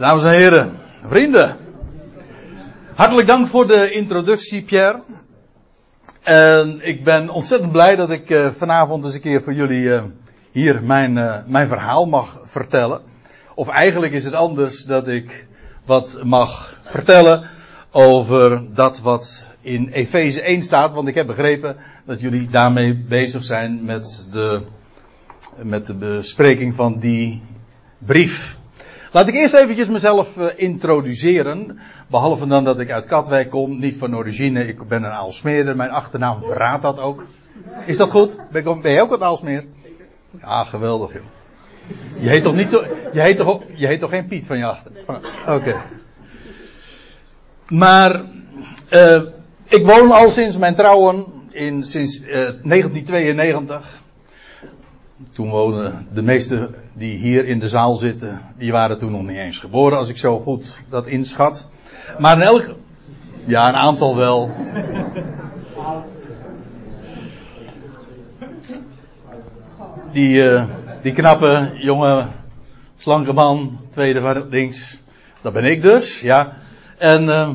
Dames en heren, vrienden. Hartelijk dank voor de introductie, Pierre. En ik ben ontzettend blij dat ik uh, vanavond eens een keer voor jullie uh, hier mijn, uh, mijn verhaal mag vertellen. Of eigenlijk is het anders dat ik wat mag vertellen over dat wat in Efeze 1 staat. Want ik heb begrepen dat jullie daarmee bezig zijn met de, met de bespreking van die brief. Laat ik eerst eventjes mezelf uh, introduceren. Behalve dan dat ik uit Katwijk kom, niet van origine, ik ben een Aalsmeerder. Mijn achternaam verraadt dat ook. Is dat goed? Ben, ben je ook een Aalsmeer? Ja, geweldig joh. Je heet toch niet, je heet toch, je heet toch geen Piet van je achter? Oké. Okay. Maar, uh, ik woon al sinds mijn trouwen, in, sinds uh, 1992 toen woonden de meesten die hier in de zaal zitten, die waren toen nog niet eens geboren, als ik zo goed dat inschat. Maar in elk, ja, een aantal wel. Die, uh, die knappe, jonge, slanke man, tweede van links, dat ben ik dus, ja. En uh,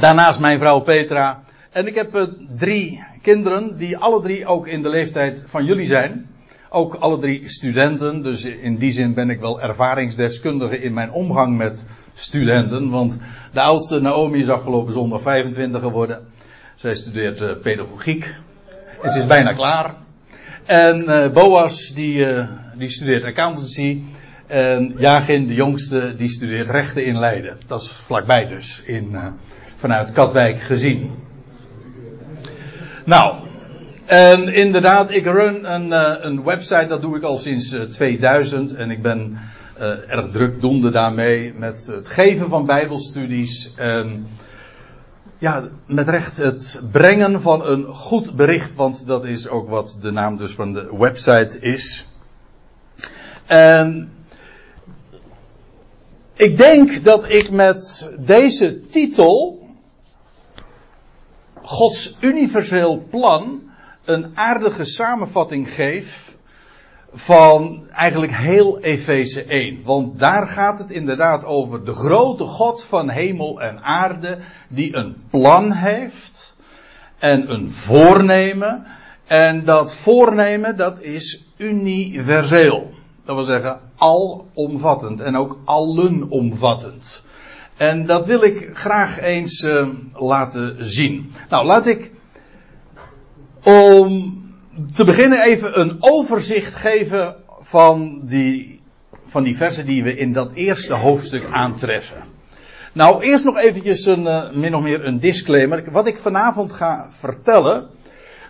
daarnaast mijn vrouw Petra. En ik heb uh, drie kinderen die alle drie ook in de leeftijd van jullie zijn. Ook alle drie studenten, dus in die zin ben ik wel ervaringsdeskundige in mijn omgang met studenten. Want de oudste Naomi is afgelopen zondag 25 geworden. Zij studeert uh, pedagogiek. En ze is bijna klaar. En uh, Boas die, uh, die studeert accountancy. En Jagin, de jongste, die studeert rechten in Leiden. Dat is vlakbij dus, in, vanuit Katwijk gezien. Nou, en inderdaad, ik run een, uh, een website, dat doe ik al sinds uh, 2000. En ik ben uh, erg drukdoende daarmee met het geven van bijbelstudies. En ja, met recht het brengen van een goed bericht, want dat is ook wat de naam dus van de website is. En ik denk dat ik met deze titel, Gods universeel plan, een aardige samenvatting geef van eigenlijk heel Efeze 1. Want daar gaat het inderdaad over de grote God van hemel en aarde die een plan heeft en een voornemen. En dat voornemen dat is universeel. Dat wil zeggen alomvattend en ook allenomvattend. En dat wil ik graag eens uh, laten zien. Nou, laat ik om te beginnen even een overzicht geven van die, van die versen die we in dat eerste hoofdstuk aantreffen. Nou, eerst nog eventjes een, uh, min of meer een disclaimer. Wat ik vanavond ga vertellen,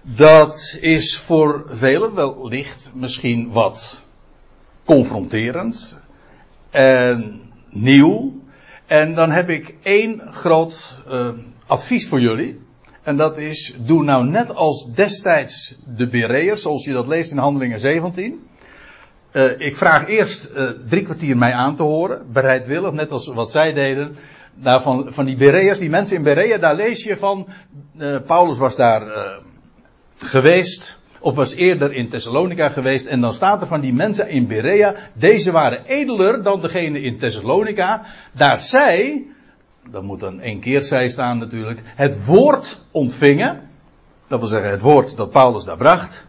dat is voor velen wellicht misschien wat confronterend en nieuw. En dan heb ik één groot uh, advies voor jullie. En dat is, doe nou net als destijds de Bereërs, zoals je dat leest in Handelingen 17. Uh, ik vraag eerst uh, drie kwartier mij aan te horen, bereidwillig, net als wat zij deden. Daarvan, van die Bereërs, die mensen in Berea, daar lees je van, uh, Paulus was daar geweest, of was eerder in Thessalonica geweest, en dan staat er van die mensen in Berea, deze waren edeler dan degene in Thessalonica, daar zij, dat moet dan één keer zij staan natuurlijk, het woord ontvingen. Dat wil zeggen het woord dat Paulus daar bracht.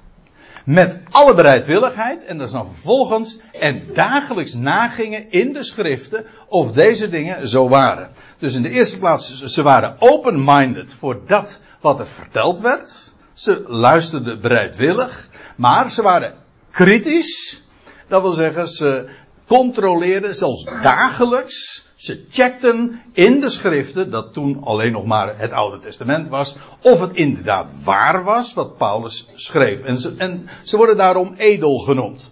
Met alle bereidwilligheid. En dat is dan vervolgens. En dagelijks nagingen in de schriften of deze dingen zo waren. Dus in de eerste plaats, ze waren open-minded voor dat wat er verteld werd. Ze luisterden bereidwillig. Maar ze waren kritisch. Dat wil zeggen, ze controleerden zelfs dagelijks ze checkten in de schriften, dat toen alleen nog maar het Oude Testament was, of het inderdaad waar was wat Paulus schreef. En ze, en ze worden daarom edel genoemd.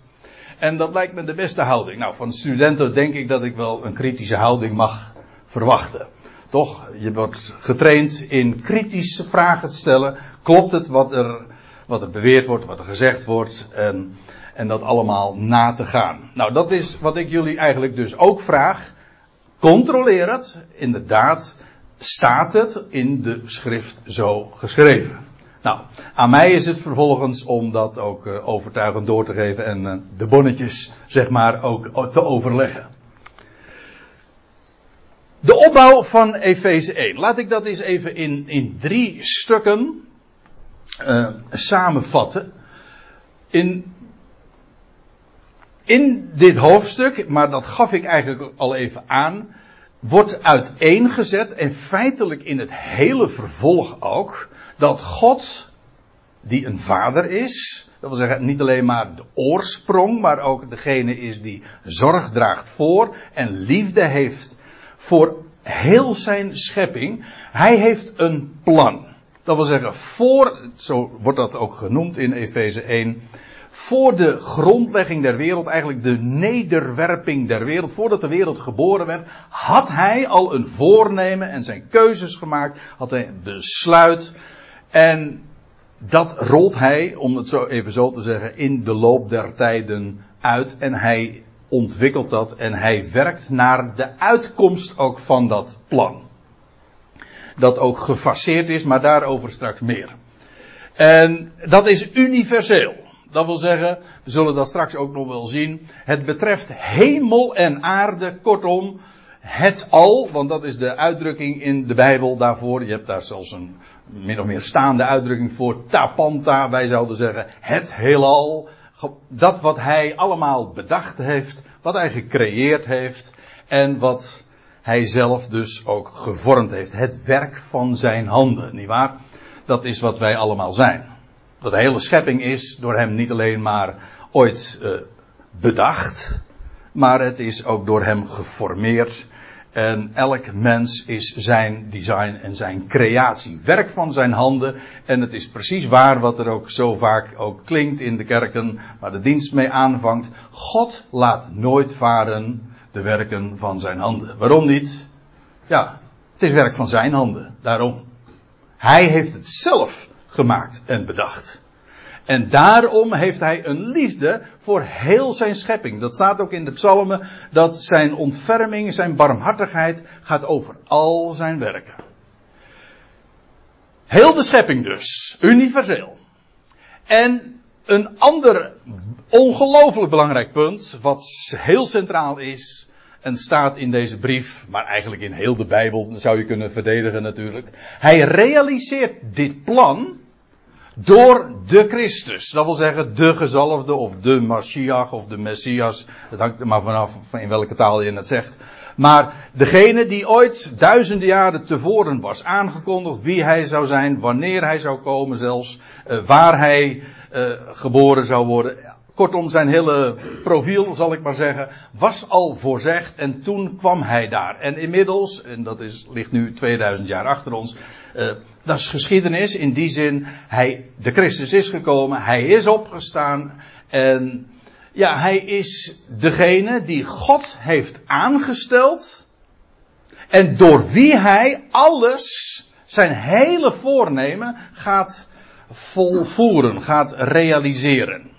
En dat lijkt me de beste houding. Nou, van studenten denk ik dat ik wel een kritische houding mag verwachten. Toch, je wordt getraind in kritische vragen te stellen. Klopt het wat er, wat er beweerd wordt, wat er gezegd wordt? En, en dat allemaal na te gaan. Nou, dat is wat ik jullie eigenlijk dus ook vraag. Controleer het. Inderdaad, staat het in de schrift zo geschreven. Nou, aan mij is het vervolgens om dat ook uh, overtuigend door te geven en uh, de bonnetjes, zeg maar, ook te overleggen. De opbouw van Efeze 1. Laat ik dat eens even in, in drie stukken uh, samenvatten. In, in dit hoofdstuk, maar dat gaf ik eigenlijk al even aan, wordt uiteengezet en feitelijk in het hele vervolg ook, dat God, die een vader is, dat wil zeggen niet alleen maar de oorsprong, maar ook degene is die zorg draagt voor en liefde heeft voor heel zijn schepping. Hij heeft een plan. Dat wil zeggen, voor, zo wordt dat ook genoemd in Efeze 1, voor de grondlegging der wereld, eigenlijk de nederwerping der wereld, voordat de wereld geboren werd, had hij al een voornemen en zijn keuzes gemaakt, had hij een besluit. En dat rolt hij, om het zo even zo te zeggen, in de loop der tijden uit. En hij ontwikkelt dat en hij werkt naar de uitkomst ook van dat plan. Dat ook gefaseerd is, maar daarover straks meer. En dat is universeel. Dat wil zeggen, we zullen dat straks ook nog wel zien. Het betreft hemel en aarde, kortom, het al, want dat is de uitdrukking in de Bijbel daarvoor. Je hebt daar zelfs een min of meer staande uitdrukking voor tapanta. Wij zouden zeggen het heelal. Dat wat hij allemaal bedacht heeft, wat hij gecreëerd heeft en wat hij zelf dus ook gevormd heeft. Het werk van zijn handen, nietwaar? Dat is wat wij allemaal zijn. Dat de hele schepping is door hem niet alleen maar ooit uh, bedacht, maar het is ook door hem geformeerd en elk mens is zijn design en zijn creatie. Werk van zijn handen. En het is precies waar wat er ook zo vaak ook klinkt in de kerken. Waar de dienst mee aanvangt. God laat nooit varen de werken van zijn handen. Waarom niet? Ja, het is werk van zijn handen. Daarom. Hij heeft het zelf gemaakt en bedacht. En daarom heeft hij een liefde voor heel zijn schepping. Dat staat ook in de psalmen, dat zijn ontferming, zijn barmhartigheid gaat over al zijn werken. Heel de schepping dus, universeel. En een ander ongelooflijk belangrijk punt, wat heel centraal is, en staat in deze brief, maar eigenlijk in heel de Bijbel, zou je kunnen verdedigen natuurlijk. Hij realiseert dit plan door de Christus. Dat wil zeggen de gezalfde of de Mashiach of de Messias. Het hangt er maar vanaf in welke taal je het zegt. Maar degene die ooit duizenden jaren tevoren was aangekondigd wie hij zou zijn, wanneer hij zou komen zelfs, uh, waar hij uh, geboren zou worden. Kortom, zijn hele profiel, zal ik maar zeggen, was al voorzegd en toen kwam hij daar. En inmiddels, en dat is, ligt nu 2000 jaar achter ons, uh, dat is geschiedenis in die zin, hij, de Christus is gekomen, hij is opgestaan en ja, hij is degene die God heeft aangesteld en door wie hij alles, zijn hele voornemen gaat volvoeren, gaat realiseren.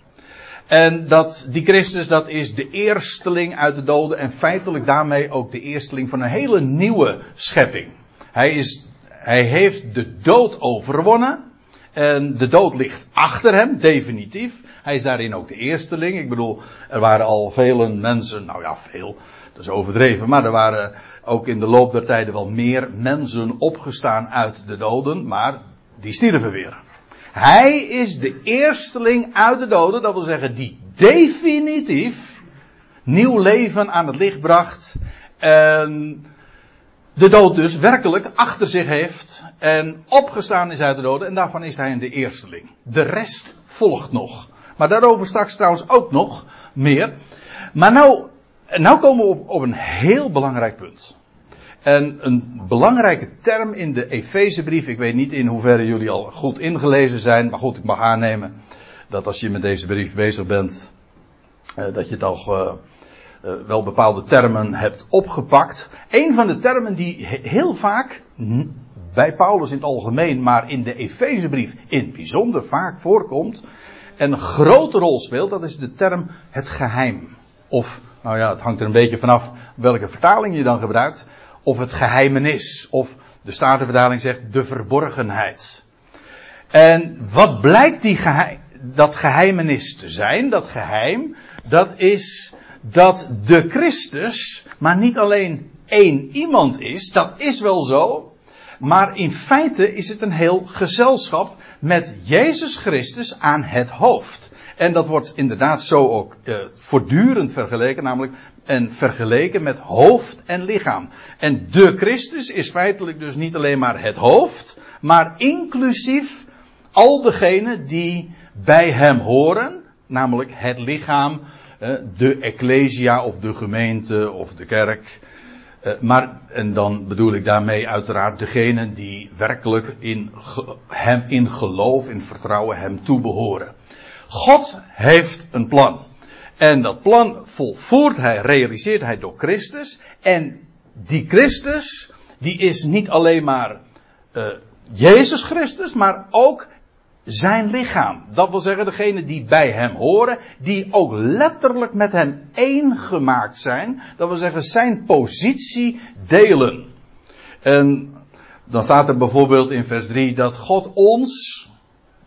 En dat die Christus, dat is de eersteling uit de doden en feitelijk daarmee ook de eersteling van een hele nieuwe schepping. Hij is hij heeft de dood overwonnen. En de dood ligt achter hem, definitief. Hij is daarin ook de eersteling. Ik bedoel, er waren al vele mensen, nou ja, veel, dat is overdreven, maar er waren ook in de loop der tijden wel meer mensen opgestaan uit de doden, maar die stierven weer. Hij is de eersteling uit de doden, dat wil zeggen die definitief nieuw leven aan het licht bracht. En de dood dus werkelijk achter zich heeft en opgestaan is uit de doden en daarvan is hij de eersteling. De rest volgt nog. Maar daarover straks trouwens ook nog meer. Maar nou, nou komen we op, op een heel belangrijk punt. En een belangrijke term in de Efezebrief, ik weet niet in hoeverre jullie al goed ingelezen zijn, maar goed, ik mag aannemen dat als je met deze brief bezig bent, eh, dat je toch uh, uh, wel bepaalde termen hebt opgepakt. Een van de termen die heel vaak bij Paulus in het algemeen, maar in de Efezebrief in het bijzonder vaak voorkomt en een grote rol speelt, dat is de term het geheim. Of, nou ja, het hangt er een beetje vanaf welke vertaling je dan gebruikt. Of het geheimenis. Of de Statenvertaling zegt de verborgenheid. En wat blijkt die geheim, dat geheimenis te zijn? Dat geheim, dat is dat de Christus, maar niet alleen één iemand is. Dat is wel zo. Maar in feite is het een heel gezelschap met Jezus Christus aan het hoofd. En dat wordt inderdaad zo ook uh, voortdurend vergeleken, namelijk en vergeleken met hoofd en lichaam. En de Christus is feitelijk dus niet alleen maar het hoofd, maar inclusief al degenen die bij hem horen, namelijk het lichaam, uh, de ecclesia of de gemeente of de kerk. Uh, maar, en dan bedoel ik daarmee uiteraard degenen die werkelijk in hem in geloof, in vertrouwen hem toebehoren. God heeft een plan. En dat plan volvoert hij, realiseert hij door Christus. En die Christus, die is niet alleen maar uh, Jezus Christus, maar ook zijn lichaam. Dat wil zeggen, degene die bij hem horen, die ook letterlijk met hem één gemaakt zijn. Dat wil zeggen, zijn positie delen. En dan staat er bijvoorbeeld in vers 3 dat God ons,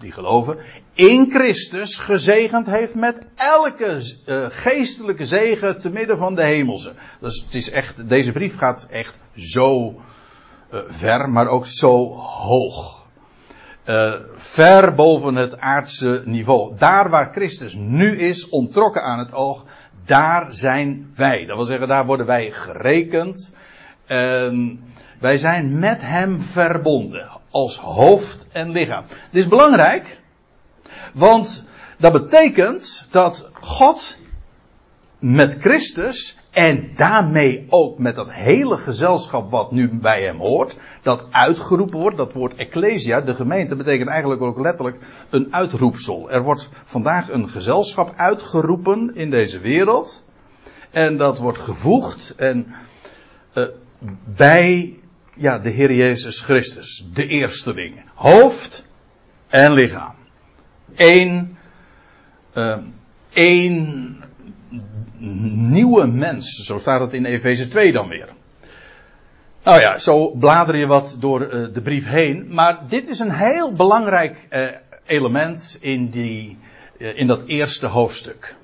die geloven, in Christus gezegend heeft met elke uh, geestelijke zegen te midden van de hemelse. Dus het is echt, deze brief gaat echt zo uh, ver, maar ook zo hoog. Uh, ver boven het aardse niveau. Daar waar Christus nu is, ontrokken aan het oog, daar zijn wij. Dat wil zeggen, daar worden wij gerekend. En wij zijn met Hem verbonden. Als hoofd en lichaam. Dit is belangrijk. Want dat betekent dat God met Christus en daarmee ook met dat hele gezelschap wat nu bij hem hoort, dat uitgeroepen wordt, dat woord ecclesia, de gemeente, betekent eigenlijk ook letterlijk een uitroepsel. Er wordt vandaag een gezelschap uitgeroepen in deze wereld. En dat wordt gevoegd en, uh, bij ja, de Heer Jezus Christus, de eersteling. Hoofd en lichaam. Eén, uh, één nieuwe mens. Zo staat het in Efeze 2 dan weer. Nou ja, zo blader je wat door uh, de brief heen. Maar dit is een heel belangrijk uh, element in, die, uh, in dat eerste hoofdstuk.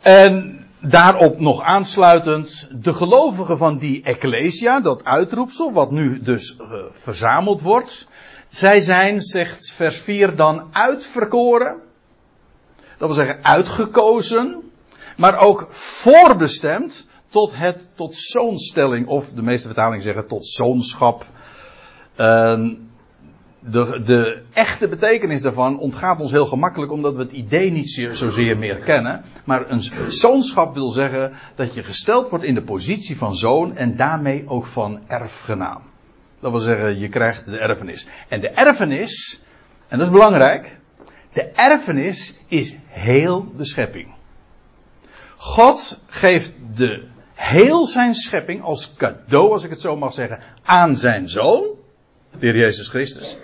En daarop nog aansluitend, de gelovigen van die Ecclesia, dat uitroepsel, wat nu dus verzameld wordt. Zij zijn, zegt vers 4, dan uitverkoren dat wil zeggen uitgekozen, maar ook voorbestemd tot het tot zoonstelling, of de meeste vertalingen zeggen tot zoonschap. Uh, de, de echte betekenis daarvan ontgaat ons heel gemakkelijk omdat we het idee niet zozeer meer kennen. Maar een zoonschap wil zeggen dat je gesteld wordt in de positie van zoon en daarmee ook van erfgenaam. Dat wil zeggen, je krijgt de erfenis. En de erfenis, en dat is belangrijk, de erfenis is heel de schepping. God geeft de heel zijn schepping als cadeau, als ik het zo mag zeggen, aan zijn zoon, de Heer Jezus Christus.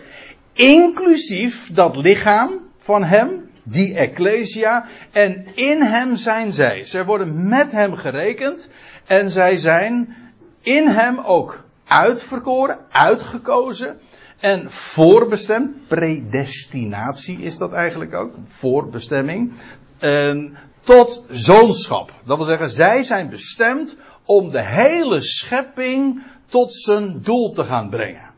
Inclusief dat lichaam van hem, die Ecclesia, en in hem zijn zij. Zij worden met hem gerekend en zij zijn in hem ook uitverkoren, uitgekozen en voorbestemd, predestinatie is dat eigenlijk ook, voorbestemming, en tot zoonschap. Dat wil zeggen, zij zijn bestemd om de hele schepping tot zijn doel te gaan brengen.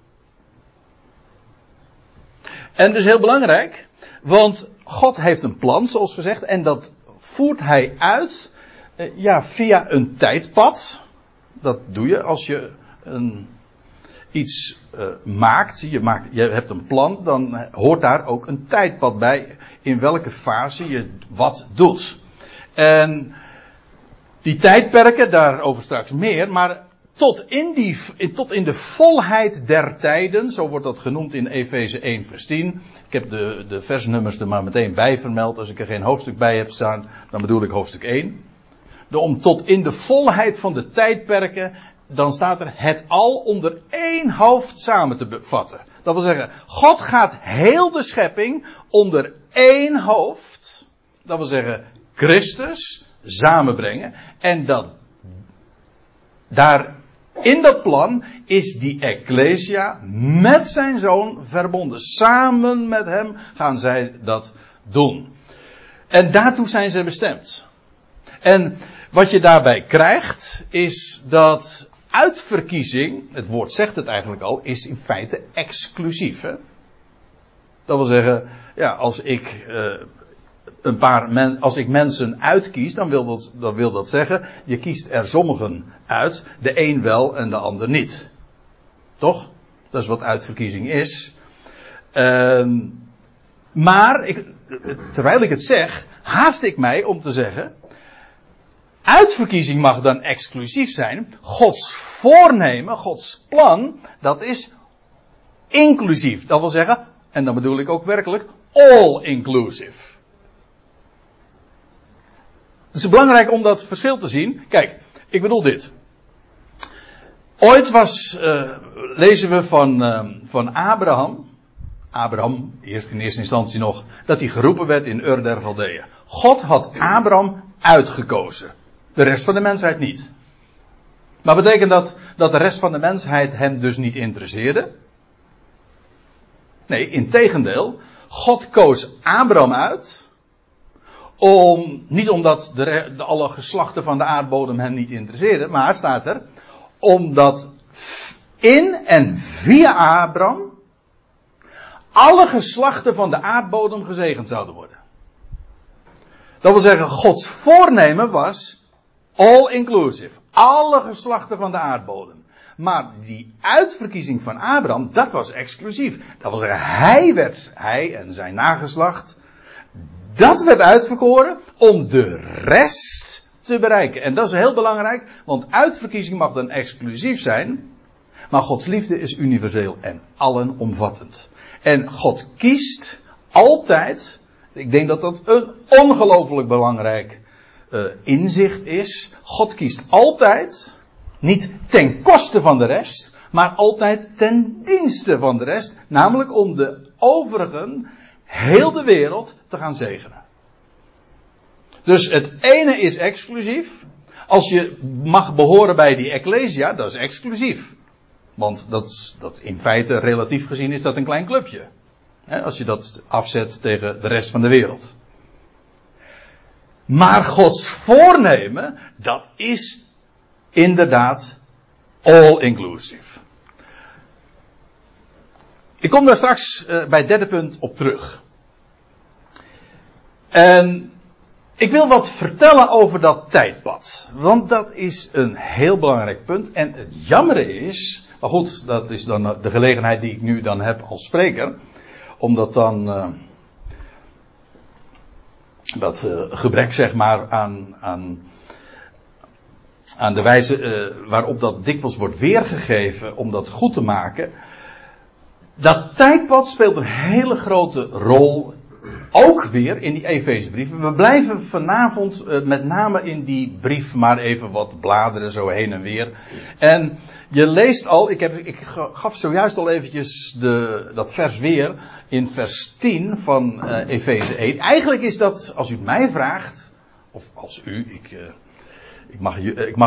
En dus heel belangrijk, want God heeft een plan, zoals gezegd, en dat voert hij uit eh, ja, via een tijdpad. Dat doe je als je een iets uh, maakt, je, maakt, je hebt een plan, dan hoort daar ook een tijdpad bij in welke fase je wat doet. En die tijdperken, daarover straks meer, maar tot in, die, tot in de volheid der tijden, zo wordt dat genoemd in Efeze 1 vers 10. Ik heb de, de versnummers er maar meteen bij vermeld. Als ik er geen hoofdstuk bij heb staan, dan bedoel ik hoofdstuk 1. De, om tot in de volheid van de tijdperken dan staat er het al onder één hoofd samen te bevatten. Dat wil zeggen, God gaat heel de schepping onder één hoofd, dat wil zeggen Christus, samenbrengen. En dat daar in dat plan is die Ecclesia met zijn zoon verbonden. Samen met hem gaan zij dat doen. En daartoe zijn ze bestemd. En wat je daarbij krijgt, is dat uitverkiezing, het woord zegt het eigenlijk al, is in feite exclusief. Hè? Dat wil zeggen, ja, als ik uh, een paar men, als ik mensen uitkies, dan wil, dat, dan wil dat zeggen, je kiest er sommigen uit, de een wel en de ander niet. Toch? Dat is wat uitverkiezing is. Uh, maar, ik, terwijl ik het zeg, haast ik mij om te zeggen, uitverkiezing mag dan exclusief zijn. Gods voornemen, Gods plan, dat is inclusief. Dat wil zeggen, en dan bedoel ik ook werkelijk, all inclusive. Het is belangrijk om dat verschil te zien. Kijk, ik bedoel dit. Ooit was, uh, lezen we van, uh, van Abraham. Abraham, eerst in eerste instantie nog, dat hij geroepen werd in Ur der Galdeeën. God had Abraham uitgekozen. De rest van de mensheid niet. Maar betekent dat dat de rest van de mensheid hem dus niet interesseerde? Nee, in tegendeel. God koos Abraham uit. Om, niet omdat de, de, alle geslachten van de aardbodem hem niet interesseerden, maar staat er, omdat in en via Abraham alle geslachten van de aardbodem gezegend zouden worden. Dat wil zeggen, Gods voornemen was all inclusive. Alle geslachten van de aardbodem. Maar die uitverkiezing van Abraham, dat was exclusief. Dat wil zeggen, hij werd, hij en zijn nageslacht, dat werd uitverkoren om de rest te bereiken. En dat is heel belangrijk, want uitverkiezing mag dan exclusief zijn, maar Gods liefde is universeel en allenomvattend. En God kiest altijd, ik denk dat dat een ongelooflijk belangrijk uh, inzicht is. God kiest altijd, niet ten koste van de rest, maar altijd ten dienste van de rest. Namelijk om de overigen, heel de wereld, te gaan zegenen. Dus het ene is exclusief. Als je mag behoren bij die Ecclesia, dat is exclusief. Want dat, dat in feite, relatief gezien, is dat een klein clubje. als je dat afzet tegen de rest van de wereld. Maar Gods voornemen, dat is inderdaad all inclusive. Ik kom daar straks uh, bij het derde punt op terug. En ik wil wat vertellen over dat tijdpad. Want dat is een heel belangrijk punt. En het jammere is, maar goed, dat is dan de gelegenheid die ik nu dan heb als spreker. Om dat dan, uh, dat uh, gebrek zeg maar aan, aan, aan de wijze waarop dat dikwijls wordt weergegeven om dat goed te maken. Dat tijdpad speelt een hele grote rol ook weer in die Efezebrieven. We blijven vanavond uh, met name in die brief maar even wat bladeren zo heen en weer. En je leest al, ik, heb, ik gaf zojuist al eventjes de, dat vers weer in vers 10 van uh, Efeze 1. Eigenlijk is dat, als u mij vraagt, of als u, ik, uh, ik, mag,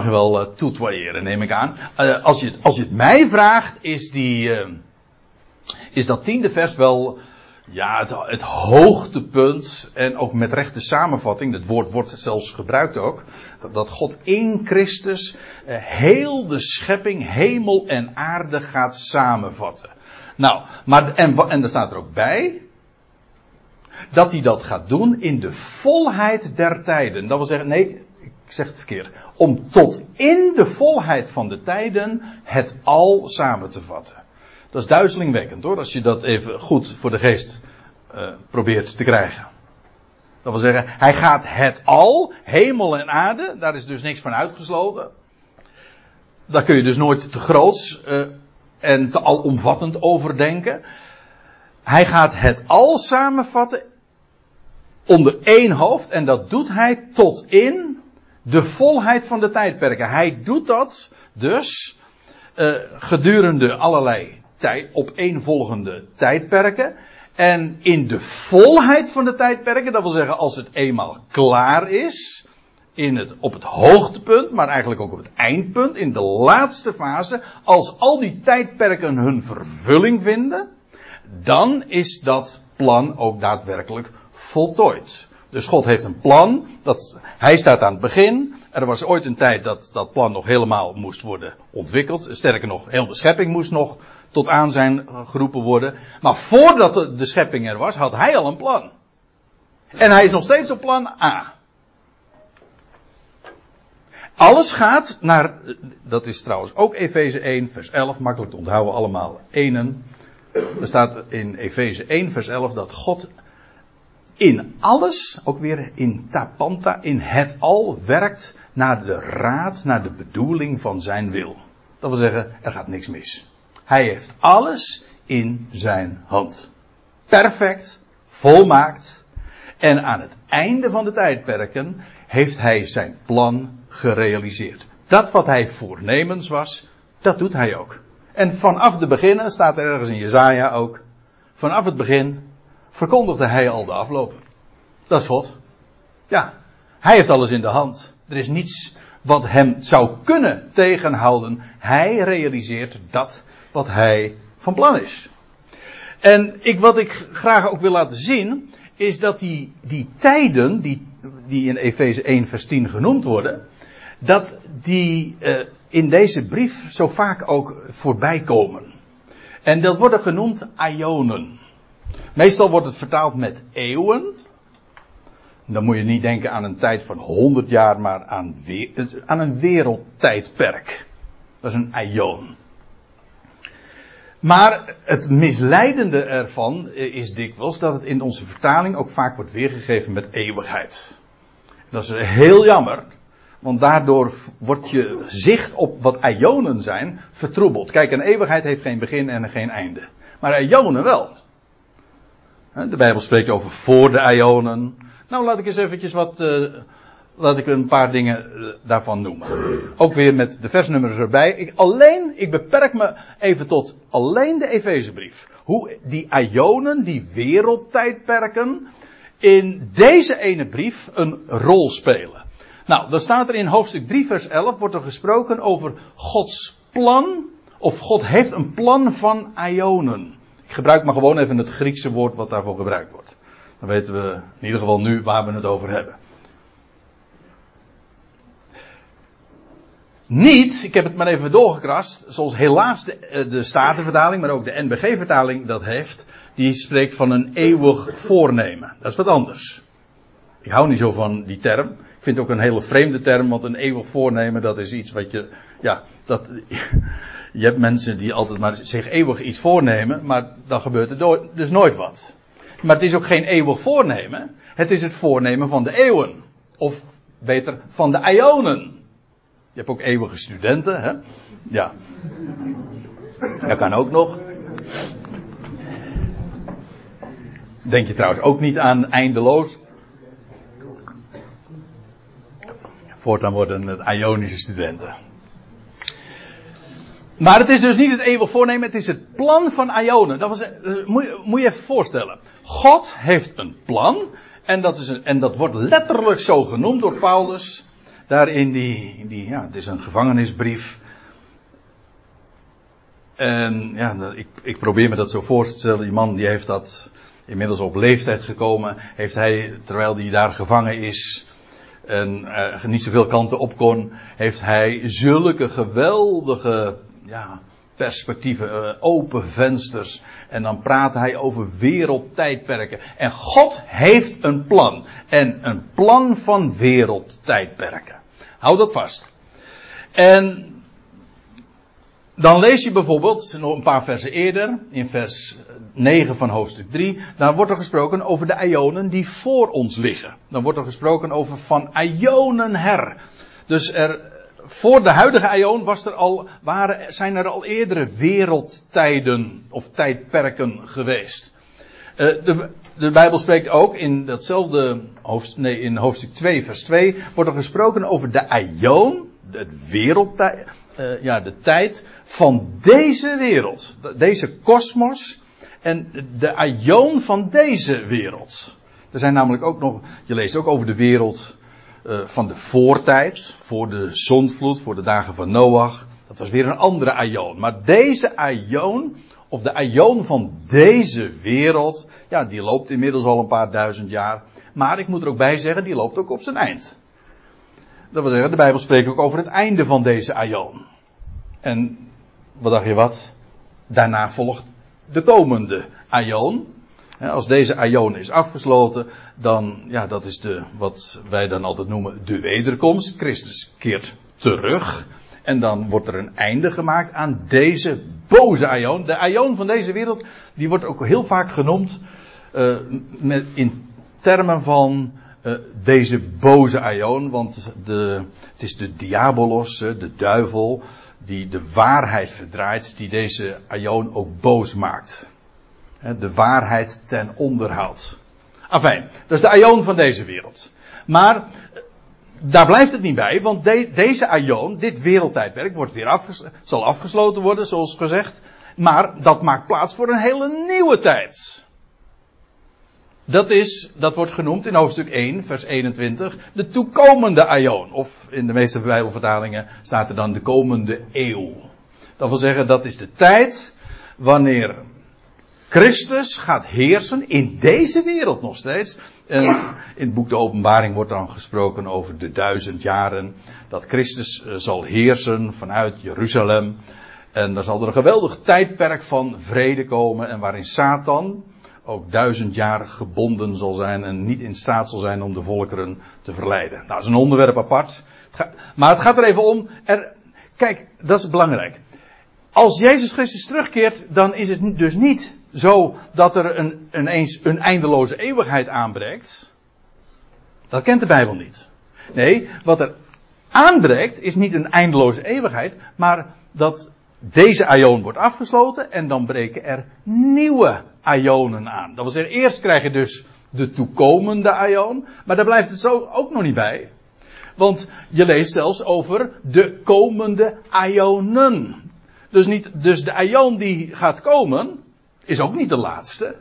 je, wel uh, neem ik aan. als, je, als je het mij vraagt, is, die, is dat tiende vers wel ja, het, hoogtepunt en ook met rechte samenvatting, het woord wordt zelfs gebruikt ook, dat God in Christus eh, heel de schepping, hemel en aarde gaat samenvatten. Nou, maar, en, en er staat er ook bij, dat hij dat gaat doen in de volheid der tijden. Dat wil zeggen, nee, ik zeg het verkeerd. Om tot in de volheid van de tijden het al samen te vatten. Dat is duizelingwekkend hoor, als je dat even goed voor de geest uh, probeert te krijgen. Dat wil zeggen, hij gaat het al, hemel en aarde, daar is dus niks van uitgesloten. Daar kun je dus nooit te groots uh, en te alomvattend over denken. Hij gaat het al samenvatten onder één hoofd en dat doet hij tot in de volheid van de tijdperken. Hij doet dat dus uh, gedurende allerlei tijd, opeenvolgende tijdperken. En in de volheid van de tijdperken, dat wil zeggen als het eenmaal klaar is, in het, op het hoogtepunt, maar eigenlijk ook op het eindpunt, in de laatste fase, als al die tijdperken hun vervulling vinden, dan is dat plan ook daadwerkelijk voltooid. Dus God heeft een plan, dat, hij staat aan het begin, Er was ooit een tijd dat dat plan nog helemaal moest worden ontwikkeld. Sterker nog, heel de schepping moest nog tot aan zijn geroepen worden. Maar voordat de schepping er was, had hij al een plan. En hij is nog steeds op plan A. Alles gaat naar, dat is trouwens ook Efeze 1, vers 11, makkelijk te onthouden allemaal. Enen. Er staat in Efeze 1, vers 11 dat God in alles, ook weer in tapanta, in het al werkt naar de raad, naar de bedoeling van zijn wil. Dat wil zeggen, er gaat niks mis. Hij heeft alles in zijn hand. Perfect, volmaakt. En aan het einde van de tijdperken heeft hij zijn plan gerealiseerd. Dat wat hij voornemens was, dat doet hij ook. En vanaf de beginnen, staat er ergens in Jezaja ook, vanaf het begin verkondigde hij al de afloop. Dat is God. Ja, hij heeft alles in de hand. Er is niets wat hem zou kunnen tegenhouden. Hij realiseert dat wat hij van plan is. En ik, wat ik graag ook wil laten zien, is dat die, die tijden, die, die in Efeze 1 vers 10 genoemd worden, dat die uh, in deze brief zo vaak ook voorbij komen. En dat worden genoemd aionen. Meestal wordt het vertaald met eeuwen. Dan moet je niet denken aan een tijd van 100 jaar, maar aan, aan een wereldtijdperk. Dat is een aion. Maar het misleidende ervan is dikwijls dat het in onze vertaling ook vaak wordt weergegeven met eeuwigheid. Dat is heel jammer, want daardoor wordt je zicht op wat ionen zijn vertroebeld. Kijk, een eeuwigheid heeft geen begin en geen einde. Maar ionen wel. De Bijbel spreekt over voor de ionen. Nou, laat ik eens eventjes wat, uh, laat ik een paar dingen uh, daarvan noemen. Ook weer met de versnummers erbij. Ik, alleen, ik beperk me even tot alleen de Efezebrief. Hoe die ionen, die wereldtijdperken, in deze ene brief een rol spelen. Nou, dan staat er in hoofdstuk 3 vers 11, wordt er gesproken over Gods plan, of God heeft een plan van ionen. Ik gebruik maar gewoon even het Griekse woord wat daarvoor gebruikt wordt. Dan weten we in ieder geval nu waar we het over hebben. Niet, ik heb het maar even doorgekrast, zoals helaas de, eh, Statenvertaling, maar ook de NBG-vertaling dat heeft. Die spreekt van een eeuwig voornemen. Dat is wat anders. Ik hou niet zo van die term. Ik vind het ook een hele vreemde term, want een eeuwig voornemen, dat is iets wat je, ja, dat, je hebt mensen die altijd maar zich eeuwig iets voornemen, maar dan gebeurt er dus nooit wat. Maar het is ook geen eeuwig voornemen. Het is het voornemen van de eeuwen. Of beter, van de ionen. Je hebt ook eeuwige studenten, hè? Ja. Dat kan ook nog. Denk je trouwens ook niet aan eindeloos. Voortaan worden het Ionische studenten. Maar het is dus niet het eeuwig voornemen, het is het plan van Ionen. Dat was, eh, moet, je, even voorstellen. God heeft een plan. En dat, is een, en dat wordt letterlijk zo genoemd door Paulus. Daar in die, die ja, het is een gevangenisbrief. En ja, ik, ik probeer me dat zo voor te stellen. Die man die heeft dat inmiddels op leeftijd gekomen. Heeft hij, terwijl hij daar gevangen is, en uh, niet zoveel kanten op kon, heeft hij zulke geweldige ja, perspectieven, uh, open vensters. En dan praat hij over wereldtijdperken. En God heeft een plan. En een plan van wereldtijdperken. Hou dat vast. En dan lees je bijvoorbeeld, nog een paar versen eerder, in vers 9 van hoofdstuk 3, dan wordt er gesproken over de Ionen die voor ons liggen. Dan wordt er gesproken over van Ionen her. Dus er, voor de huidige Ion was er al, waren, zijn er al eerdere wereldtijden of tijdperken geweest. Uh, de, de Bijbel spreekt ook in datzelfde hoofdstuk, nee, in hoofdstuk 2, vers 2, wordt er gesproken over de Ion, het wereldtijd, uh, ja, de tijd van deze wereld. Deze kosmos en de Ion van deze wereld. Er zijn namelijk ook nog, je leest ook over de wereld uh, van de voortijd, voor de zondvloed, voor de dagen van Noach. Dat was weer een andere Aion. Maar deze Aion, of de Aion van deze wereld, ja, die loopt inmiddels al een paar duizend jaar. Maar ik moet er ook bij zeggen, die loopt ook op zijn eind. Dat wil zeggen, de Bijbel spreekt ook over het einde van deze aion. En wat dacht je wat? Daarna volgt de komende aion. Als deze aion is afgesloten, dan, ja, dat is de, wat wij dan altijd noemen, de wederkomst. Christus keert terug. En dan wordt er een einde gemaakt aan deze boze aion. De aion van deze wereld, die wordt ook heel vaak genoemd uh, met, in termen van uh, deze boze aion. Want de, het is de diabolos, de duivel, die de waarheid verdraait, die deze aion ook boos maakt. De waarheid ten onderhoud. Afijn, dat is de aion van deze wereld. Maar daar blijft het niet bij, want de, deze aion, dit wereldtijdperk, wordt weer zal afgesloten worden, zoals gezegd. Maar dat maakt plaats voor een hele nieuwe tijd. Dat is, dat wordt genoemd in hoofdstuk 1, vers 21, de toekomende aion. Of in de meeste Bijbelvertalingen staat er dan de komende eeuw. Dat wil zeggen, dat is de tijd wanneer Christus gaat heersen in deze wereld nog steeds. En in het boek De Openbaring wordt dan gesproken over de duizend jaren dat Christus eh, zal heersen vanuit Jeruzalem. En dan zal er een geweldig tijdperk van vrede komen en waarin Satan ook duizend jaar gebonden zal zijn en niet in staat zal zijn om de volkeren te verleiden. Nou, dat is een onderwerp apart. maar het gaat er even om. Er, kijk, dat is belangrijk. Als Jezus Christus terugkeert, dan is het dus niet zo dat er een, een, eens, een eindeloze eeuwigheid aanbreekt. Dat kent de Bijbel niet. Nee, wat er aanbreekt is niet een eindeloze eeuwigheid, maar dat deze aion wordt afgesloten en dan breken er nieuwe aionen aan. Dat wil zeggen, eerst krijg je dus de toekomende aion, maar daar blijft het zo ook nog niet bij. Want je leest zelfs over de komende aionen. Dus, niet, dus de aion die gaat komen, is ook niet de laatste.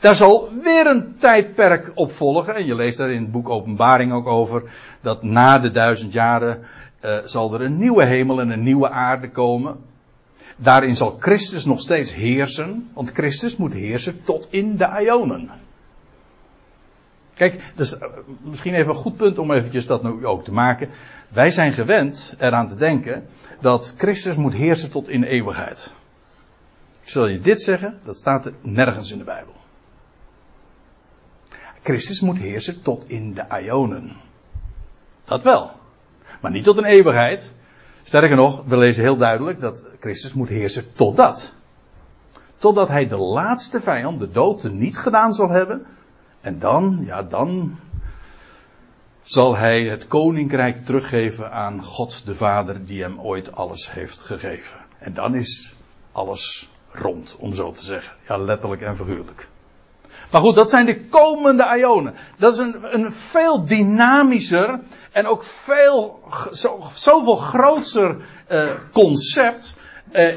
Daar zal weer een tijdperk op volgen. En je leest daar in het boek Openbaring ook over. Dat na de duizend jaren uh, zal er een nieuwe hemel en een nieuwe aarde komen. Daarin zal Christus nog steeds heersen. Want Christus moet heersen tot in de Ionen. Kijk, dus misschien even een goed punt om eventjes dat nu ook te maken. Wij zijn gewend eraan te denken dat Christus moet heersen tot in eeuwigheid. Zal je dit zeggen, dat staat er nergens in de Bijbel. Christus moet heersen tot in de Ionen. Dat wel. Maar niet tot een eeuwigheid. Sterker nog, we lezen heel duidelijk dat Christus moet heersen totdat. Totdat hij de laatste vijand, de dood, niet gedaan zal hebben. En dan, ja, dan zal hij het koninkrijk teruggeven aan God de Vader die hem ooit alles heeft gegeven. En dan is alles rond, om zo te zeggen. Ja, letterlijk en figuurlijk. Maar goed, dat zijn de komende ionen. Dat is een, een veel dynamischer en ook veel, zo, zoveel groter uh, concept. Uh,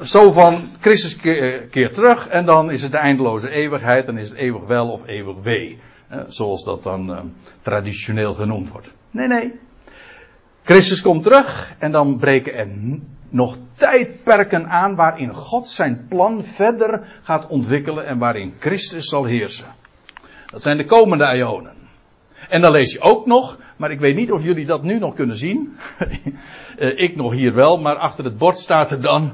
zo van Christus keert keer terug en dan is het de eindeloze eeuwigheid, dan is het eeuwig wel of eeuwig wee. Uh, zoals dat dan traditioneel genoemd wordt. Nee, nee. Christus komt terug en dan breken er nog tijdperken aan waarin God zijn plan verder gaat ontwikkelen en waarin Christus zal heersen. Dat zijn de komende ionen. En dan lees je ook nog, maar ik weet niet of jullie dat nu nog kunnen zien. Eh, ik nog hier wel, maar achter het bord staat er dan.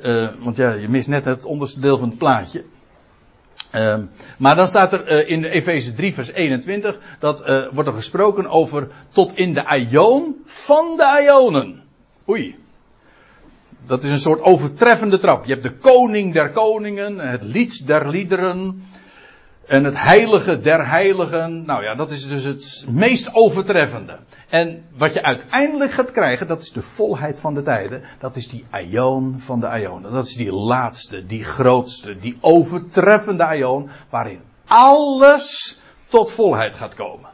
Uh, want ja, je mist net het onderste deel van het plaatje. Uh, maar dan staat er uh, in Efeze 3 vers 21, dat wordt er gesproken over tot in de aion van de ionen. Oei. Dat is een soort overtreffende trap. Je hebt de koning der koningen, het lied der liederen. En het heilige der heiligen. Nou ja, dat is dus het meest overtreffende. En wat je uiteindelijk gaat krijgen, dat is de volheid van de tijden. Dat is die aion van de aionen. Dat is die laatste, die grootste, die overtreffende aion. Waarin alles tot volheid gaat komen.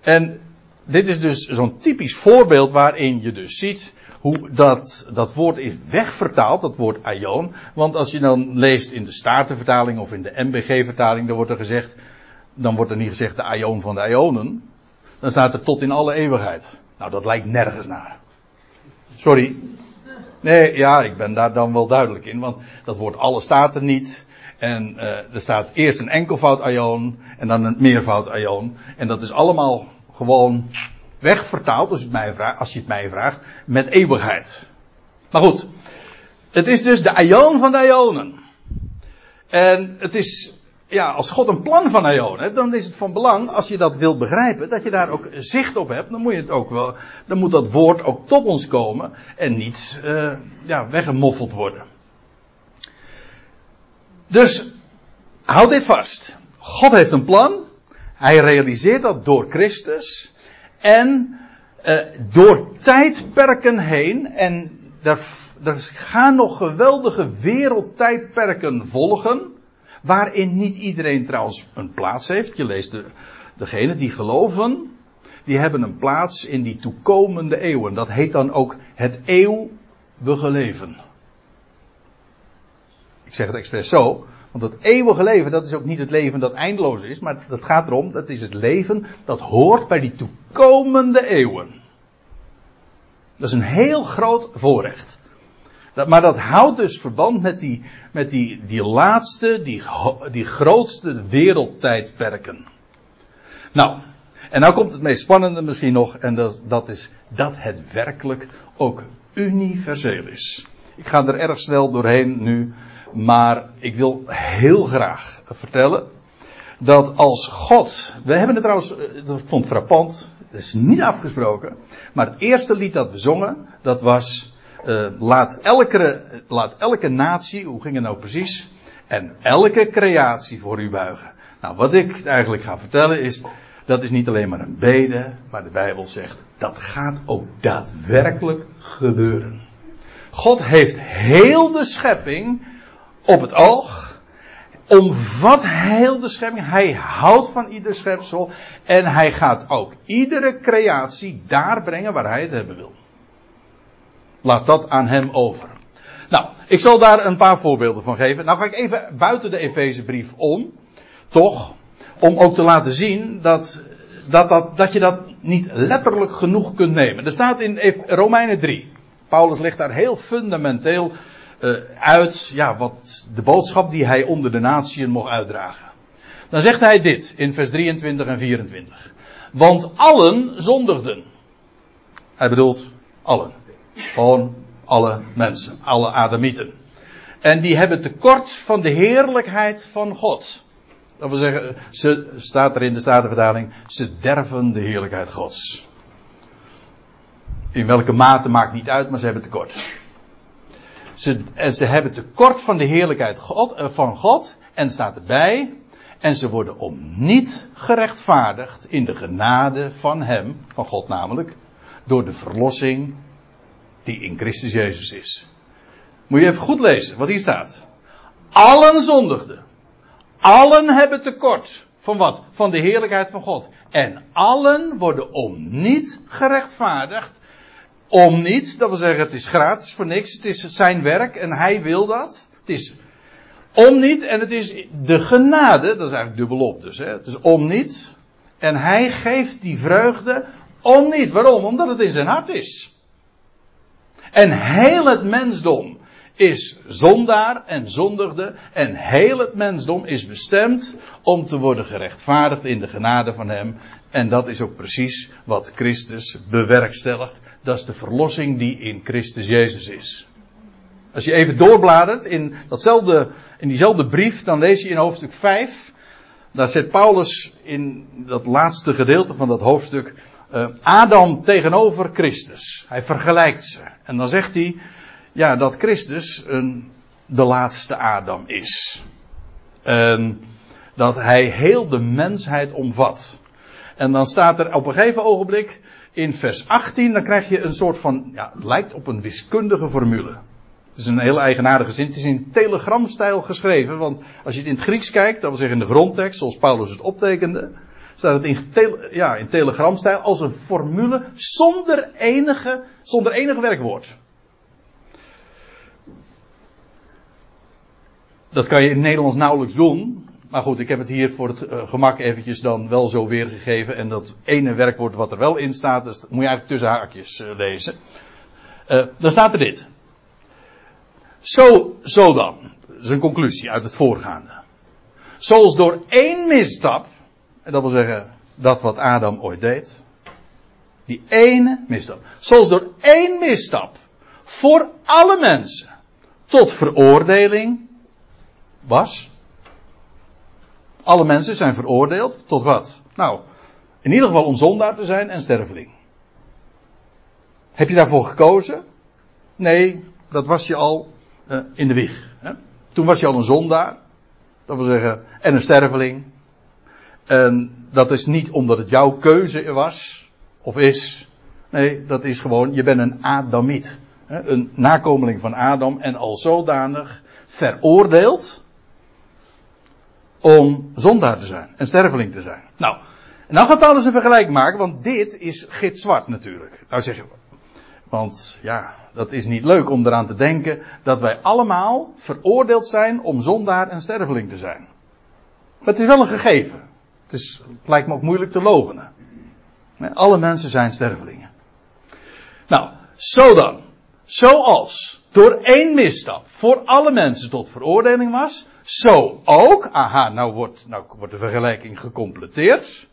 En dit is dus zo'n typisch voorbeeld waarin je dus ziet hoe dat, dat woord is wegvertaald, dat woord aion. Want als je dan leest in de Statenvertaling of in de MBG-vertaling, dan wordt er gezegd, dan wordt er niet gezegd de aion van de ionen. Dan staat er tot in alle eeuwigheid. Nou, dat lijkt nergens naar. Sorry. Nee, ja, ik ben daar dan wel duidelijk in, want dat woord alle staat er niet. En uh, er staat eerst een enkelvoud aion en dan een meervoud aion. En dat is allemaal gewoon wegvertaald, als het mij vraagt, als je het mij vraagt met eeuwigheid. Maar goed, het is dus de aion van de aionen. En het is, ja, als God een plan van aion heeft, dan is het van belang, als je dat wilt begrijpen, dat je daar ook zicht op hebt. Dan moet je het ook wel, dan moet dat woord ook tot ons komen en niet, uh, ja, weggemoffeld worden. Dus, houd dit vast. God heeft een plan. Hij realiseert dat door Christus. En uh, door tijdperken heen. En er, gaan nog geweldige wereldtijdperken volgen. Waarin niet iedereen trouwens een plaats heeft. Je leest de, degenen die geloven. Die hebben een plaats in die toekomende eeuwen. Dat heet dan ook het eeuwige leven. Ik zeg het expres zo. Want dat eeuwige leven, dat is ook niet het leven dat eindeloos is. Maar dat gaat erom, dat is het leven dat hoort bij die toekomende eeuwen. Dat is een heel groot voorrecht. Maar dat houdt dus verband met die, met die, die laatste, die, die grootste wereldtijdperken. Nou, en nou komt het meest spannende misschien nog, en dat, dat is dat het werkelijk ook universeel is. Ik ga er erg snel doorheen nu, maar ik wil heel graag vertellen dat als God, we hebben het trouwens, dat vond frappant, het is niet afgesproken, maar het eerste lied dat we zongen, dat was uh, laat, elke, laat elke natie, hoe ging het nou precies, en elke creatie voor u buigen. Nou, wat ik eigenlijk ga vertellen is, dat is niet alleen maar een bede, maar de Bijbel zegt, dat gaat ook daadwerkelijk gebeuren. God heeft heel de schepping op het oog, omvat heel de schepping. Hij houdt van ieder schepsel. En hij gaat ook iedere creatie daar brengen waar hij het hebben wil. Laat dat aan hem over. Nou, ik zal daar een paar voorbeelden van geven. Nou ga ik even buiten de Efezebrief om. Toch? Om ook te laten zien dat, dat, dat, dat je dat niet letterlijk genoeg kunt nemen. Er staat in Romeinen 3. Paulus legt daar heel fundamenteel uit ja, wat de boodschap die hij onder de natieën mocht uitdragen. Dan zegt hij dit in vers 23 en 24. Want allen zondigden. Hij bedoelt allen. Gewoon alle mensen, alle Adamieten. En die hebben tekort van de heerlijkheid van God. Dat wil zeggen, ze, staat er in de Statenvertaling, ze derven de heerlijkheid Gods. In welke mate maakt niet uit, maar ze hebben tekort. Ze, ze hebben tekort van de heerlijkheid God, eh, van God. En staat erbij. En ze worden om niet gerechtvaardigd in de genade van Hem, van God namelijk, door de verlossing die in Christus Jezus is. Moet je even goed lezen wat hier staat. Allen zondigden. Allen hebben tekort. Van wat? Van de heerlijkheid van God. En allen worden om niet gerechtvaardigd om niet, dat wil zeggen het is gratis voor niks, het is zijn werk en hij wil dat. Het is om niet en het is de genade, dat is eigenlijk dubbelop dus. Hè. Het is om niet en hij geeft die vreugde om niet. Waarom? Omdat het in zijn hart is. En heel het mensdom is zondaar en zondigde. En heel het mensdom is bestemd om te worden gerechtvaardigd in de genade van hem. En dat is ook precies wat Christus bewerkstelligt. Dat is de verlossing die in Christus Jezus is. Als je even doorbladert in, datzelfde, in diezelfde brief, dan lees je in hoofdstuk 5. Daar zet Paulus in dat laatste gedeelte van dat hoofdstuk uh, Adam tegenover Christus. Hij vergelijkt ze. En dan zegt hij ja, dat Christus een, de laatste Adam is. En dat hij heel de mensheid omvat. En dan staat er op een gegeven ogenblik in vers 18, dan krijg je een soort van, ja, het lijkt op een wiskundige formule. Het is een heel eigenaardige zin. Het is in telegramstijl geschreven, want als je het in het Grieks kijkt, dat wil zeggen in de grondtekst, zoals Paulus het optekende, staat het in, ja, in telegramstijl als een formule zonder enige, zonder enige werkwoord. Dat kan je in het Nederlands nauwelijks doen. Maar goed, ik heb het hier voor het uh, gemak eventjes dan wel zo weergegeven. En dat ene werkwoord wat er wel in staat, dat moet je eigenlijk tussen haakjes uh, lezen. Uh, dan staat er dit. Zo, zo dan. zijn conclusie uit het voorgaande. Zoals door één misstap, en dat wil zeggen dat wat Adam ooit deed, die ene misstap, zoals door één misstap voor alle mensen tot veroordeling was. Alle mensen zijn veroordeeld tot wat? Nou, in ieder geval om zondaar te zijn en sterveling. Heb je daarvoor gekozen? Nee, dat was je al uh, in de wieg. Hè? Toen was je al een zondaar. Dat wil zeggen, en een sterveling. En dat is niet omdat het jouw keuze was, of is. Nee, dat is gewoon, je bent een Adamiet. Hè? Een nakomeling van Adam en al zodanig veroordeeld om zondaar te zijn en sterveling te zijn. Nou, en dan gaat Paulus een vergelijking maken, want dit is gitzwart natuurlijk. Nou zeg je, want ja, dat is niet leuk om eraan te denken dat wij allemaal veroordeeld zijn om zondaar en sterveling te zijn. Maar het is wel een gegeven. Het, is, lijkt me ook moeilijk te logenen. Alle mensen zijn stervelingen. Nou, zo dan. Zoals door één misstap voor alle mensen tot veroordeling was, zo ook, aha, nou wordt, nou wordt de vergelijking gecompleteerd.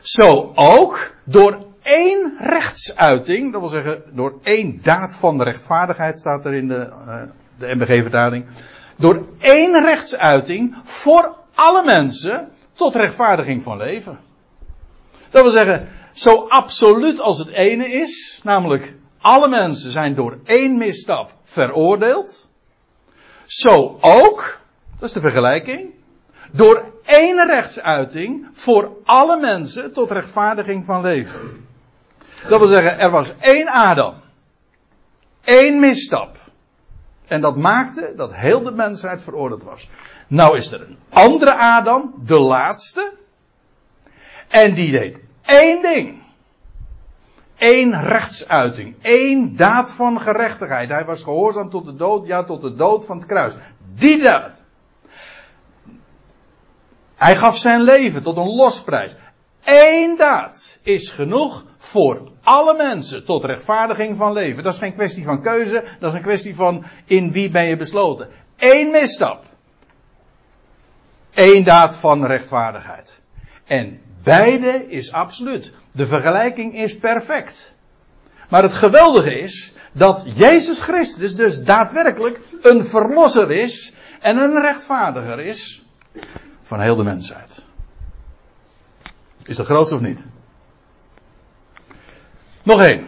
Zo ook door één rechtsuiting, dat wil zeggen door één daad van de rechtvaardigheid staat er in de, uh, de MBG-vertaling. Door één rechtsuiting voor alle mensen tot rechtvaardiging van leven. Dat wil zeggen, zo absoluut als het ene is, namelijk alle mensen zijn door één misstap veroordeeld. Zo ook, dat is de vergelijking, door één rechtsuiting voor alle mensen tot rechtvaardiging van leven. Dat wil zeggen, er was één Adam. één misstap. En dat maakte dat heel de mensheid veroordeeld was. Nou is er een andere Adam, de laatste. En die deed één ding. Eén rechtsuiting. één daad van gerechtigheid. Hij was gehoorzaam tot de dood, ja tot de dood van het kruis. Die daad. Hij gaf zijn leven tot een losprijs. Eén daad is genoeg voor alle mensen tot rechtvaardiging van leven. Dat is geen kwestie van keuze, dat is een kwestie van in wie ben je besloten. Eén misstap. Eén daad van rechtvaardigheid. En beide is absoluut. De vergelijking is perfect. Maar het geweldige is dat Jezus Christus dus daadwerkelijk een verlosser is en een rechtvaardiger is van heel de mensheid. Is dat groot of niet? Nog één.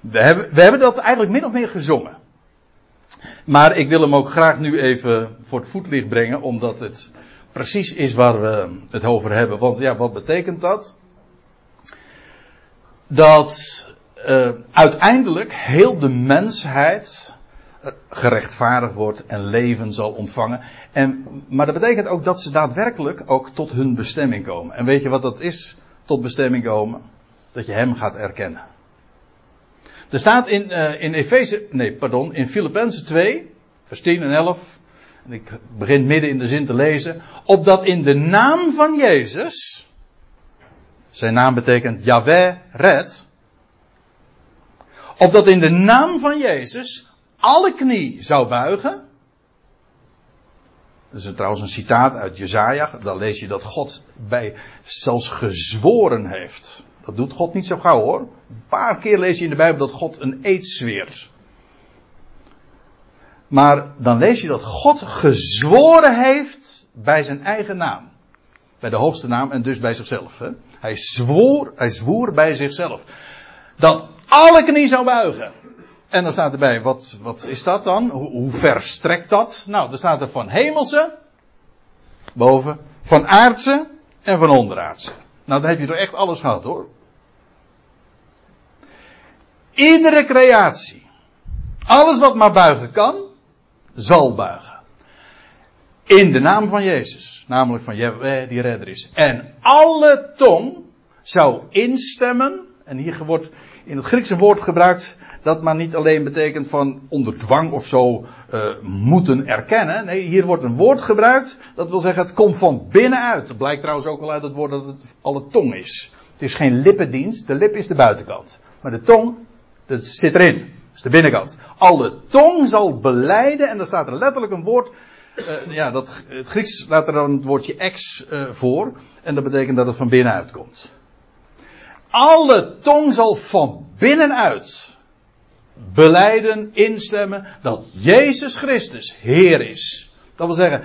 We hebben, we hebben dat eigenlijk min of meer gezongen. Maar ik wil hem ook graag nu even voor het voetlicht brengen, omdat het precies is waar we het over hebben. Want ja, wat betekent dat? Dat uh, uiteindelijk heel de mensheid gerechtvaardigd wordt en leven zal ontvangen. En, maar dat betekent ook dat ze daadwerkelijk ook tot hun bestemming komen. En weet je wat dat is? Tot bestemming komen? Dat je hem gaat erkennen. Er staat in, uh, in Efeze, nee, pardon, in Filippenzen 2, vers 10 en 11. Ik begin midden in de zin te lezen. Opdat in de naam van Jezus, zijn naam betekent Yahweh red. Opdat in de naam van Jezus alle knie zou buigen. Dat is trouwens een citaat uit Jezaja. Dan lees je dat God bij zelfs gezworen heeft. Dat doet God niet zo gauw hoor. Een paar keer lees je in de Bijbel dat God een eed zweert. Maar dan lees je dat God gezworen heeft bij zijn eigen naam. Bij de hoogste naam en dus bij zichzelf. Hij, zwoer, hij zwoer bij zichzelf. Dat alle knie zou buigen. En dan staat erbij, wat, wat is dat dan? Hoe, hoe ver strekt dat? Nou, er staat er van hemelse, boven, van aardse en van onderaardse. Nou, dan heb je toch echt alles gehad hoor. Iedere creatie, alles wat maar buigen kan, zal buigen. In de naam van Jezus, namelijk van Jehovah die redder is. En alle tong zou instemmen, en hier wordt in het Grieks een woord gebruikt dat maar niet alleen betekent van onder dwang of zo uh, moeten erkennen. Nee, hier wordt een woord gebruikt. Dat wil zeggen, het komt van binnenuit. Dat blijkt trouwens ook al uit het woord dat het alle tong is. Het is geen lippendienst. De lip is de buitenkant. Maar de tong, dat zit erin. Is de binnenkant. Alle tong zal beleiden, en daar staat er letterlijk een woord, uh, ja, dat, het Grieks laat er dan het woordje ex uh, voor, en dat betekent dat het van binnenuit komt. Alle tong zal van binnenuit beleiden, instemmen, dat Jezus Christus Heer is. Dat wil zeggen,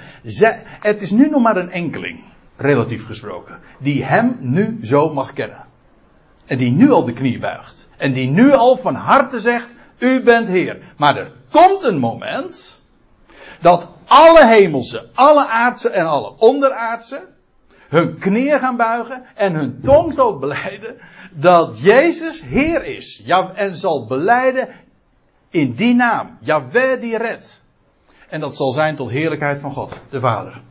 het is nu nog maar een enkeling, relatief gesproken, die Hem nu zo mag kennen. En die nu al de knie buigt. En die nu al van harte zegt, u bent Heer. Maar er komt een moment dat alle hemelse, alle aardse en alle onderaardse hun knieën gaan buigen en hun tong zal beleiden dat Jezus Heer is. Ja, en zal beleiden in die naam. Yahweh die redt. En dat zal zijn tot heerlijkheid van God, de Vader.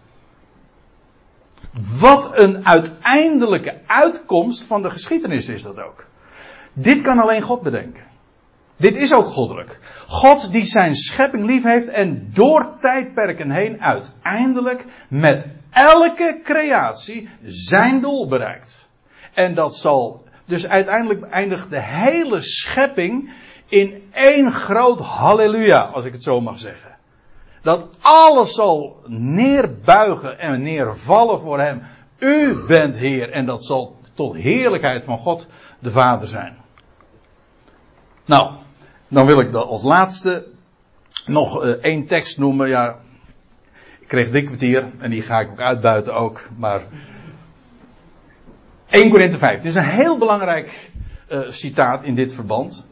Wat een uiteindelijke uitkomst van de geschiedenis is dat ook. Dit kan alleen God bedenken. Dit is ook goddelijk. God die zijn schepping lief heeft en door tijdperken heen uiteindelijk met elke creatie zijn doel bereikt. En dat zal, dus uiteindelijk eindigt de hele schepping in één groot halleluja, als ik het zo mag zeggen. Dat alles zal neerbuigen en neervallen voor hem. U bent Heer en dat zal tot heerlijkheid van God de Vader zijn. Nou, dan wil ik als laatste nog uh, één tekst noemen. Ja, ik kreeg dik kwartier en die ga ik ook uitbuiten ook. Maar 1 Korinthe 15 is een heel belangrijk uh, citaat in dit verband.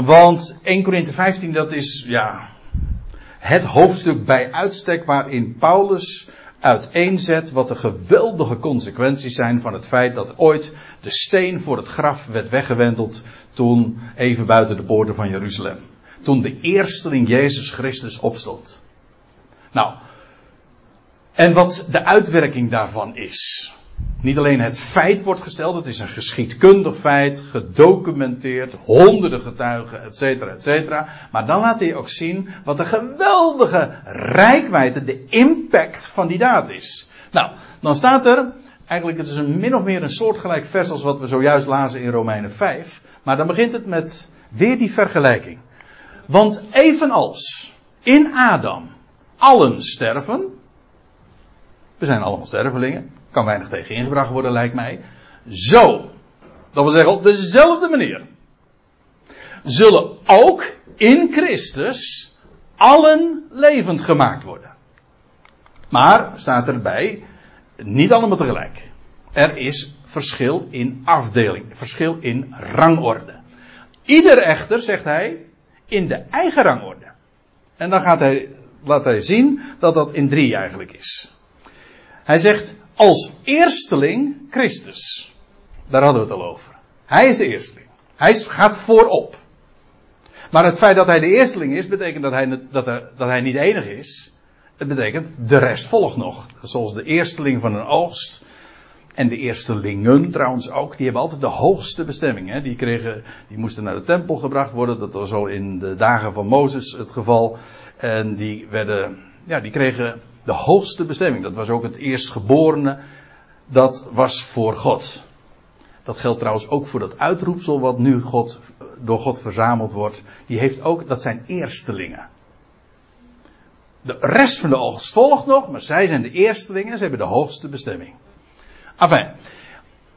Want 1 Korinthe 15 dat is ja het hoofdstuk bij uitstek waarin Paulus uiteenzet wat de geweldige consequenties zijn van het feit dat ooit de steen voor het graf werd weggewendeld toen even buiten de poorten van Jeruzalem. Toen de eersteling Jezus Christus opstond. Nou, en wat de uitwerking daarvan is. Niet alleen het feit wordt gesteld, het is een geschiedkundig feit, gedocumenteerd, honderden getuigen, et cetera, et cetera. Maar dan laat hij ook zien wat de geweldige rijkwijde, de impact van die daad is. Nou, dan staat er, eigenlijk het is een min of meer een soortgelijk vers als wat we zojuist lazen in Romeinen 5. Maar dan begint het met weer die vergelijking. Want evenals in Adam allen sterven, we zijn allemaal stervelingen, kan weinig tegen ingebracht worden, lijkt mij. Zo, dat wil zeggen op dezelfde manier, zullen ook in Christus allen levend gemaakt worden. Maar, staat erbij, niet allemaal tegelijk. Er is verschil in afdeling, verschil in rangorde. Ieder echter, zegt hij, in de eigen rangorde. En dan gaat hij, laat hij zien dat dat in drie eigenlijk is. Hij zegt, als eersteling Christus. Daar hadden we het al over. Hij is de eersteling. Hij gaat voorop. Maar het feit dat hij de eersteling is, betekent dat hij, dat, dat hij niet enig is. Het betekent, de rest volgt nog. Zoals de eersteling van een oogst. En de eerstelingen trouwens ook. Die hebben altijd de hoogste bestemming. Hè? Die, kregen, die moesten naar de tempel gebracht worden. Dat was al in de dagen van Mozes het geval. En die werden, ja, die kregen de hoogste bestemming. Dat was ook het eerstgeborene. Dat was voor God. Dat geldt trouwens ook voor dat uitroepsel wat nu God, door God verzameld wordt. Die heeft ook, dat zijn eerstelingen. De rest van de oogst volgt nog, maar zij zijn de eerstelingen. Ze hebben de hoogste bestemming. Enfin,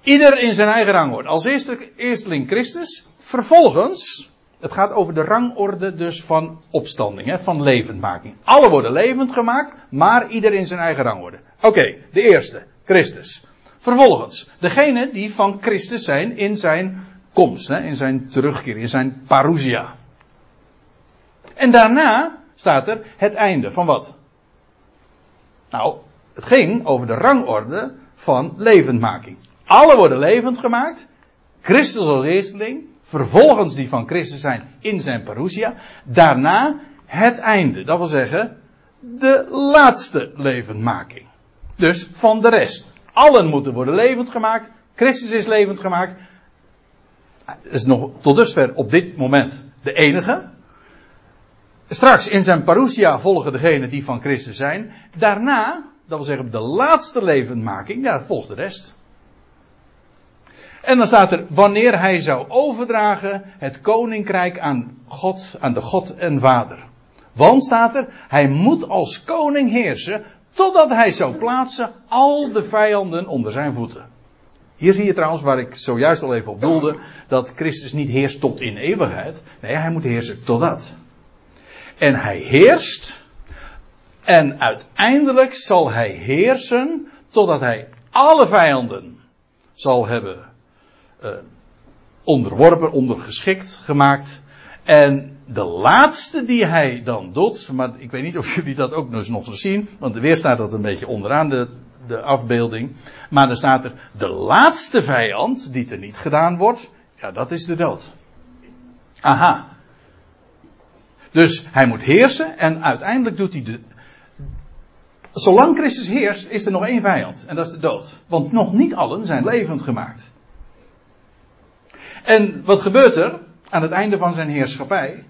ieder in zijn eigen rangorde. Als eerste, eersteling Christus. Vervolgens, het gaat over de rangorde dus van opstanding, hè, van levendmaking. Alle worden levend gemaakt, maar ieder in zijn eigen rangorde. Oké, de eerste, Christus. Vervolgens, degene die van Christus zijn in zijn komst, hè, in zijn terugkeer, in zijn parousia. En daarna staat er het einde van wat? Nou, het ging over de rangorde van levendmaking. Alle worden levend gemaakt. Christus als eersteling. Vervolgens die van Christus zijn in zijn parousia. Daarna het einde. Dat wil zeggen, de laatste levendmaking. Dus van de rest. Allen moeten worden levend gemaakt. Christus is levend gemaakt. Is nog tot dusver op dit moment de enige. Straks in zijn parousia volgen degenen die van Christus zijn. Daarna, dat wil zeggen de laatste levendmaking, daar volgt de rest. En dan staat er, wanneer hij zou overdragen het koninkrijk aan God, aan de God en Vader. Want staat er, hij moet als koning heersen, totdat hij zou plaatsen al de vijanden onder zijn voeten. Hier zie je trouwens, waar ik zojuist al even op doelde, dat Christus niet heerst tot in eeuwigheid. Nee, hij moet heersen totdat. En hij heerst, en uiteindelijk zal hij heersen totdat hij alle vijanden zal hebben uh, onderworpen, ondergeschikt gemaakt. En de laatste die hij dan doet, maar ik weet niet of jullie dat ook nog eens zien, want weer staat dat een beetje onderaan de, de afbeelding. Maar dan staat er, de laatste vijand die er niet gedaan wordt, ja dat is de dood. Aha. Dus hij moet heersen en uiteindelijk doet hij de, Zolang Christus heerst, is er nog één vijand. En dat is de dood. Want nog niet allen zijn levend gemaakt. En wat gebeurt er aan het einde van zijn heerschappij?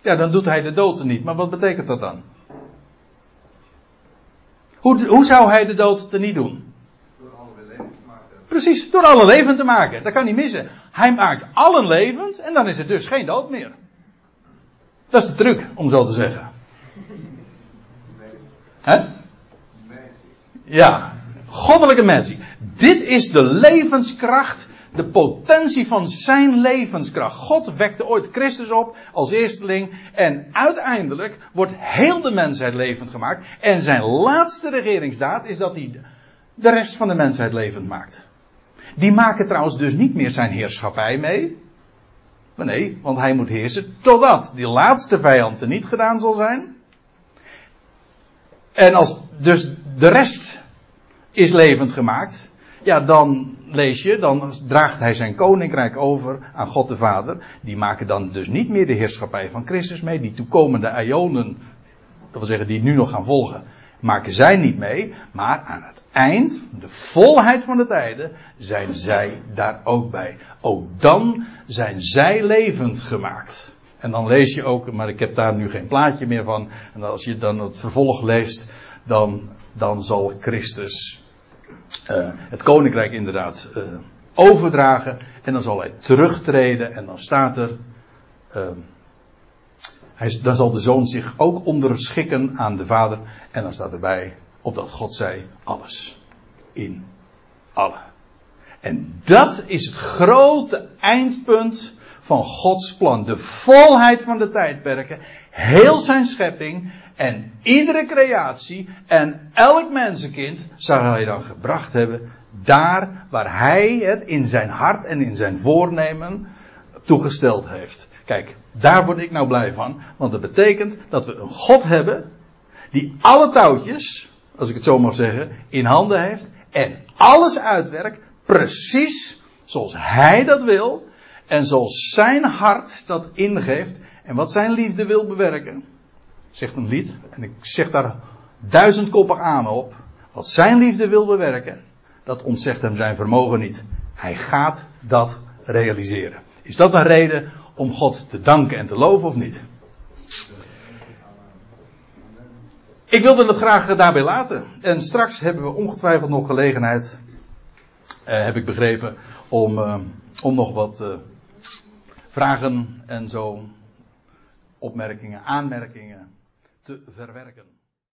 Ja, dan doet hij de dood er niet. Maar wat betekent dat dan? Hoe, hoe zou hij de dood er niet doen? Door alle levend te maken. Precies, door alle levend te maken. Dat kan niet missen. Hij maakt allen levend en dan is er dus geen dood meer. Dat is de truc, om zo te zeggen. Hè? Ja, goddelijke magic. Dit is de levenskracht, de potentie van zijn levenskracht. God wekte ooit Christus op als eersteling en uiteindelijk wordt heel de mensheid levend gemaakt. En zijn laatste regeringsdaad is dat hij de rest van de mensheid levend maakt. Die maken trouwens dus niet meer zijn heerschappij mee. Maar nee, want hij moet heersen totdat die laatste vijand er niet gedaan zal zijn. En als dus de rest is levend gemaakt, ja, dan lees je, dan draagt hij zijn koninkrijk over aan God de Vader. Die maken dan dus niet meer de heerschappij van Christus mee. Die toekomende ionen, dat wil zeggen die nu nog gaan volgen, maken zij niet mee. Maar aan het eind, de volheid van de tijden, zijn zij daar ook bij. Ook dan zijn zij levend gemaakt. En dan lees je ook, maar ik heb daar nu geen plaatje meer van. En als je dan het vervolg leest, dan, dan zal Christus uh, het koninkrijk inderdaad uh, overdragen. En dan zal hij terugtreden en dan staat er. Uh, hij, dan zal de zoon zich ook onderschikken aan de vader. En dan staat erbij, opdat God zei alles. In alle. En dat is het grote eindpunt van Gods plan. De volheid van de tijdperken. Heel zijn schepping. En iedere creatie en elk mensenkind zou hij dan gebracht hebben daar waar hij het in zijn hart en in zijn voornemen toegesteld heeft. Kijk, daar word ik nou blij van, want dat betekent dat we een God hebben die alle touwtjes, als ik het zo mag zeggen, in handen heeft en alles uitwerkt precies zoals hij dat wil en zoals zijn hart dat ingeeft en wat zijn liefde wil bewerken zegt een lied, en ik zeg daar duizendkoppig aan op. Wat zijn liefde wil bewerken, dat ontzegt hem zijn vermogen niet. Hij gaat dat realiseren. Is dat een reden om God te danken en te loven of niet? Ik wilde het graag daarbij laten. En straks hebben we ongetwijfeld nog gelegenheid, eh, heb ik begrepen, om, eh, om nog wat eh, vragen en zo, opmerkingen, aanmerkingen te verwerken.